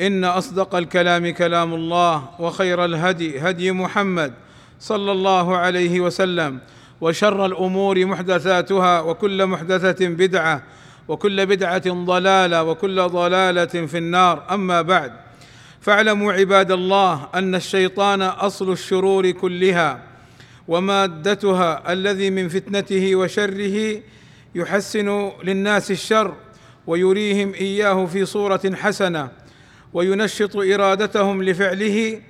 إن أصدق الكلام كلام الله وخير الهدي هدي محمد صلى الله عليه وسلم وشر الأمور محدثاتها وكل محدثة بدعة وكل بدعة ضلالة وكل ضلالة في النار. أما بعد فاعلموا عباد الله أن الشيطان أصل الشرور كلها ومادتها الذي من فتنته وشره يحسن للناس الشر ويريهم إياه في صورة حسنة. وينشط إرادتهم لفعله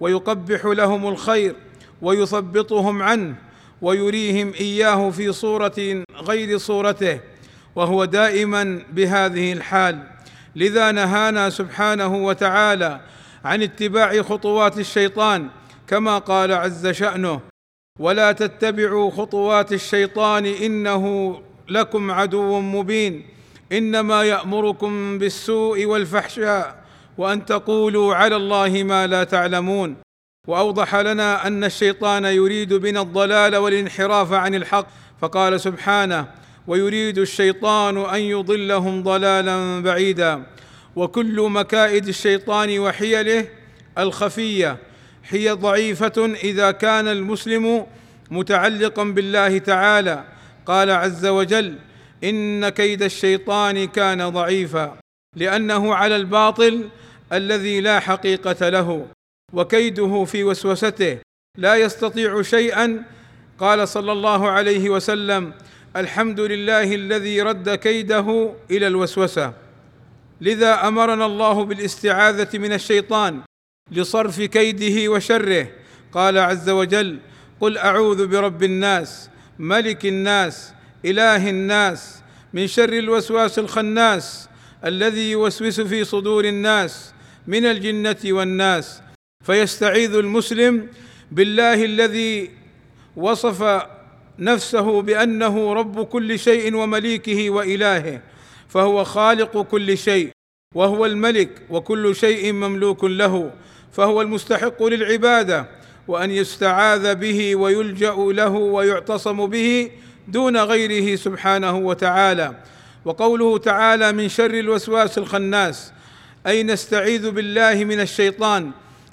ويقبح لهم الخير ويثبطهم عنه ويريهم إياه في صورة غير صورته وهو دائما بهذه الحال. لذا نهانا سبحانه وتعالى عن اتباع خطوات الشيطان كما قال عز شأنه ولا تتبعوا خطوات الشيطان إنه لكم عدو مبين إنما يأمركم بالسوء والفحشاء وأن تقولوا على الله ما لا تعلمون. وأوضح لنا أن الشيطان يريد بنا الضلال والانحراف عن الحق فقال سبحانه ويريد الشيطان أن يضلهم ضلالا بعيدا. وكل مكائد الشيطان وحيله الخفية. هي ضعيفة إذا كان المسلم متعلقا بالله تعالى. قال عز وجل إن كيد الشيطان كان ضعيفا. لأنه على الباطل الذي لا حقيقة له وكيده في وسوسته لا يستطيع شيئا. قال صلى الله عليه وسلم الحمد لله الذي رد كيده إلى الوسوسة. لذا أمرنا الله بالاستعاذة من الشيطان لصرف كيده وشره. قال عز وجل قل أعوذ برب الناس ملك الناس إله الناس من شر الوسواس الخناس الذي يوسوس في صدور الناس من الجنة والناس. فيستعيذ المسلم بالله الذي وصف نفسه بأنه رب كل شيء ومليكه وإلهه فهو خالق كل شيء وهو الملك وكل شيء مملوك له فهو المستحق للعبادة وأن يستعاذ به ويلجأ له ويعتصم به دون غيره سبحانه وتعالى. وقوله تعالى من شر الوسواس الخناس أي نستعيذ بالله من الشيطان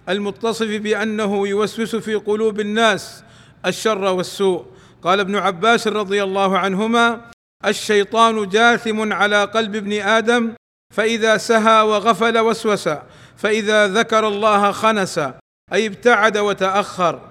المتصف بأنه يوسوس في قلوب الناس الشر والسوء. قال ابن عباس رضي الله عنهما الشيطان جاثم على قلب ابن آدم فإذا سهى وغفل وسوس فإذا ذكر الله خنس أي ابتعد وتأخر.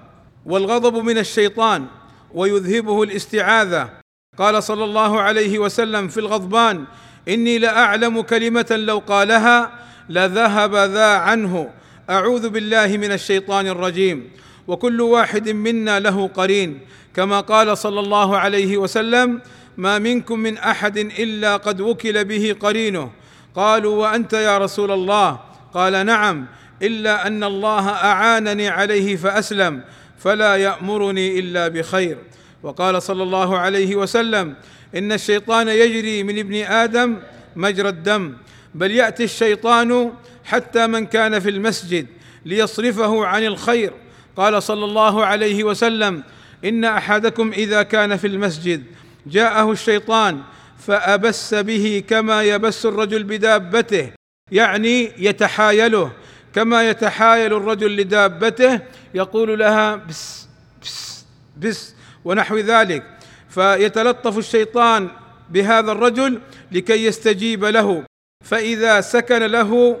والغضب من الشيطان ويذهبه الاستعاذة قال صلى الله عليه وسلم في الغضبان إني لأعلم كلمة لو قالها لذهب ذا عنه. أعوذ بالله من الشيطان الرجيم. وكل واحد منا له قرين. كما قال صلى الله عليه وسلم ما منكم من أحد إلا قد وكل به قرينه. قالوا وأنت يا رسول الله؟ قال نعم إلا أن الله أعانني عليه فأسلم فلا يأمرني إلا بخير. وقال صلى الله عليه وسلم إن الشيطان يجري من ابن آدم مجرى الدم بل يأتي الشيطان حتى من كان في المسجد ليصرفه عن الخير. قال صلى الله عليه وسلم إن أحدكم إذا كان في المسجد جاءه الشيطان فأبس به كما يبس الرجل بدابته يعني يتحايله كما يتحايل الرجل لدابته يقول لها بس بس بس ونحو ذلك. فيتلطف الشيطان بهذا الرجل لكي يستجيب له. فإذا سكن له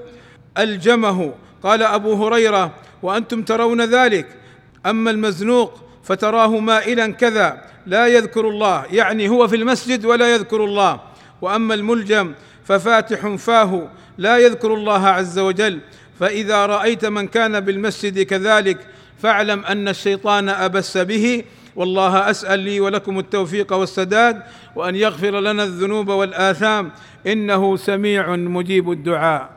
ألجمه. قال أبو هريرة وأنتم ترون ذلك. أما المزنوق فتراه مائلا كذا. لا يذكر الله. يعني هو في المسجد ولا يذكر الله. وأما الملجم ففاتح فاه. لا يذكر الله عز وجل. فإذا رأيت من كان بالمسجد كذلك فاعلم أن الشيطان أبس به. والله أسأل لي ولكم التوفيق والسداد وأن يغفر لنا الذنوب والآثام. إنه سميع مجيب الدعاء.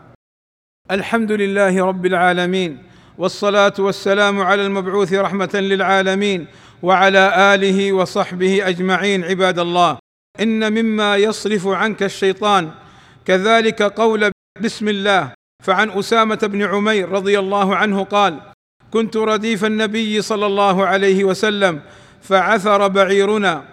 الحمد لله رب العالمين. والصلاة والسلام على المبعوث رحمة للعالمين وعلى آله وصحبه أجمعين عباد الله. إن مما يصرف عنك الشيطان كذلك قول بسم الله. فعن أسامة بن عمير رضي الله عنه قال كنت رديف النبي صلى الله عليه وسلم فعثر بعيرنا.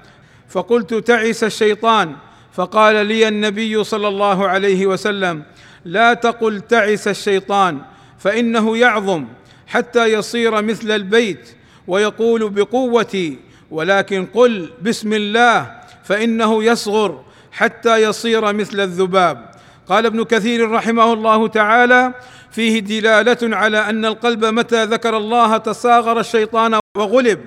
فقلت تعس الشيطان. فقال لي النبي صلى الله عليه وسلم لا تقل تعس الشيطان فإنه يعظم حتى يصير مثل البيت ويقول بقوتي ولكن قل بسم الله فإنه يصغر حتى يصير مثل الذباب. قال ابن كثير رحمه الله تعالى فيه دلالة على أن القلب متى ذكر الله تصاغر الشيطان وغلب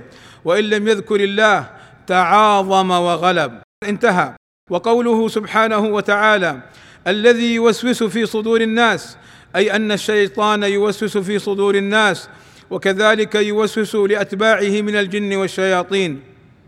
وإن لم يذكر الله تعاظم وغلب. انتهى. وقوله سبحانه وتعالى الذي يوسوس في صدور الناس أي أن الشيطان يوسوس في صدور الناس وكذلك يوسوس لأتباعه من الجن والشياطين.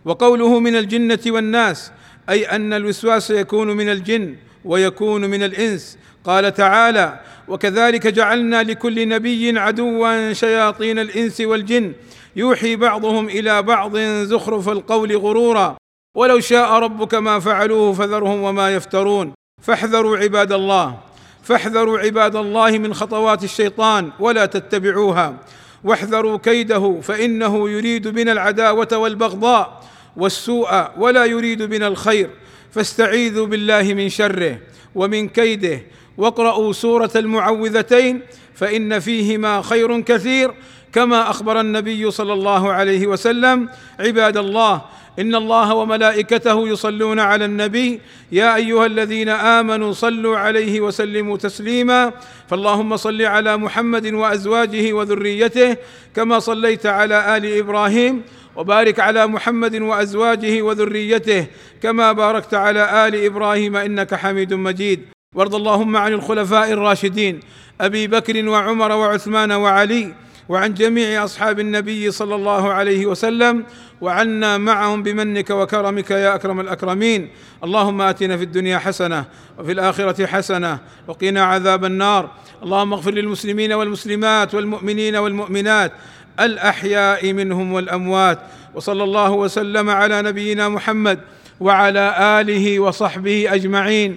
وقوله من الجنة والناس أي أن الوسواس يكون من الجن ويكون من الإنس. قال تعالى وكذلك جعلنا لكل نبي عدوا شياطين الإنس والجن. يوحي بعضهم إلى بعض زخرف القول غرورا. ولو شاء ربك ما فعلوه فذرهم وما يفترون. فاحذروا عباد الله. فاحذروا عباد الله من خطوات الشيطان ولا تتبعوها. واحذروا كيده فإنه يريد بنا العداوة والبغضاء والسوء ولا يريد بنا الخير. فاستعيذوا بالله من شره ومن كيده واقرأوا سورة المعوذتين فإن فيهما خير كثير كما أخبر النبي صلى الله عليه وسلم عباد الله إن الله وملائكته يصلون على النبي يا أيها الذين آمنوا صلوا عليه وسلموا تسليما فاللهم صل على محمد وأزواجه وذريته كما صليت على آل إبراهيم وبارك على محمد وأزواجه وذريته كما باركت على آل إبراهيم إنك حميد مجيد. وارض اللهم عن الخلفاء الراشدين أبي بكر وعمر وعثمان وعلي وعن جميع أصحاب النبي صلى الله عليه وسلم وعنا معهم بمنك وكرمك يا أكرم الأكرمين. اللهم آتنا في الدنيا حسنة وفي الآخرة حسنة وقنا عذاب النار. اللهم اغفر للمسلمين والمسلمات والمؤمنين والمؤمنات الأحياء منهم والأموات. وصلى الله وسلم على نبينا محمد وعلى آله وصحبه أجمعين.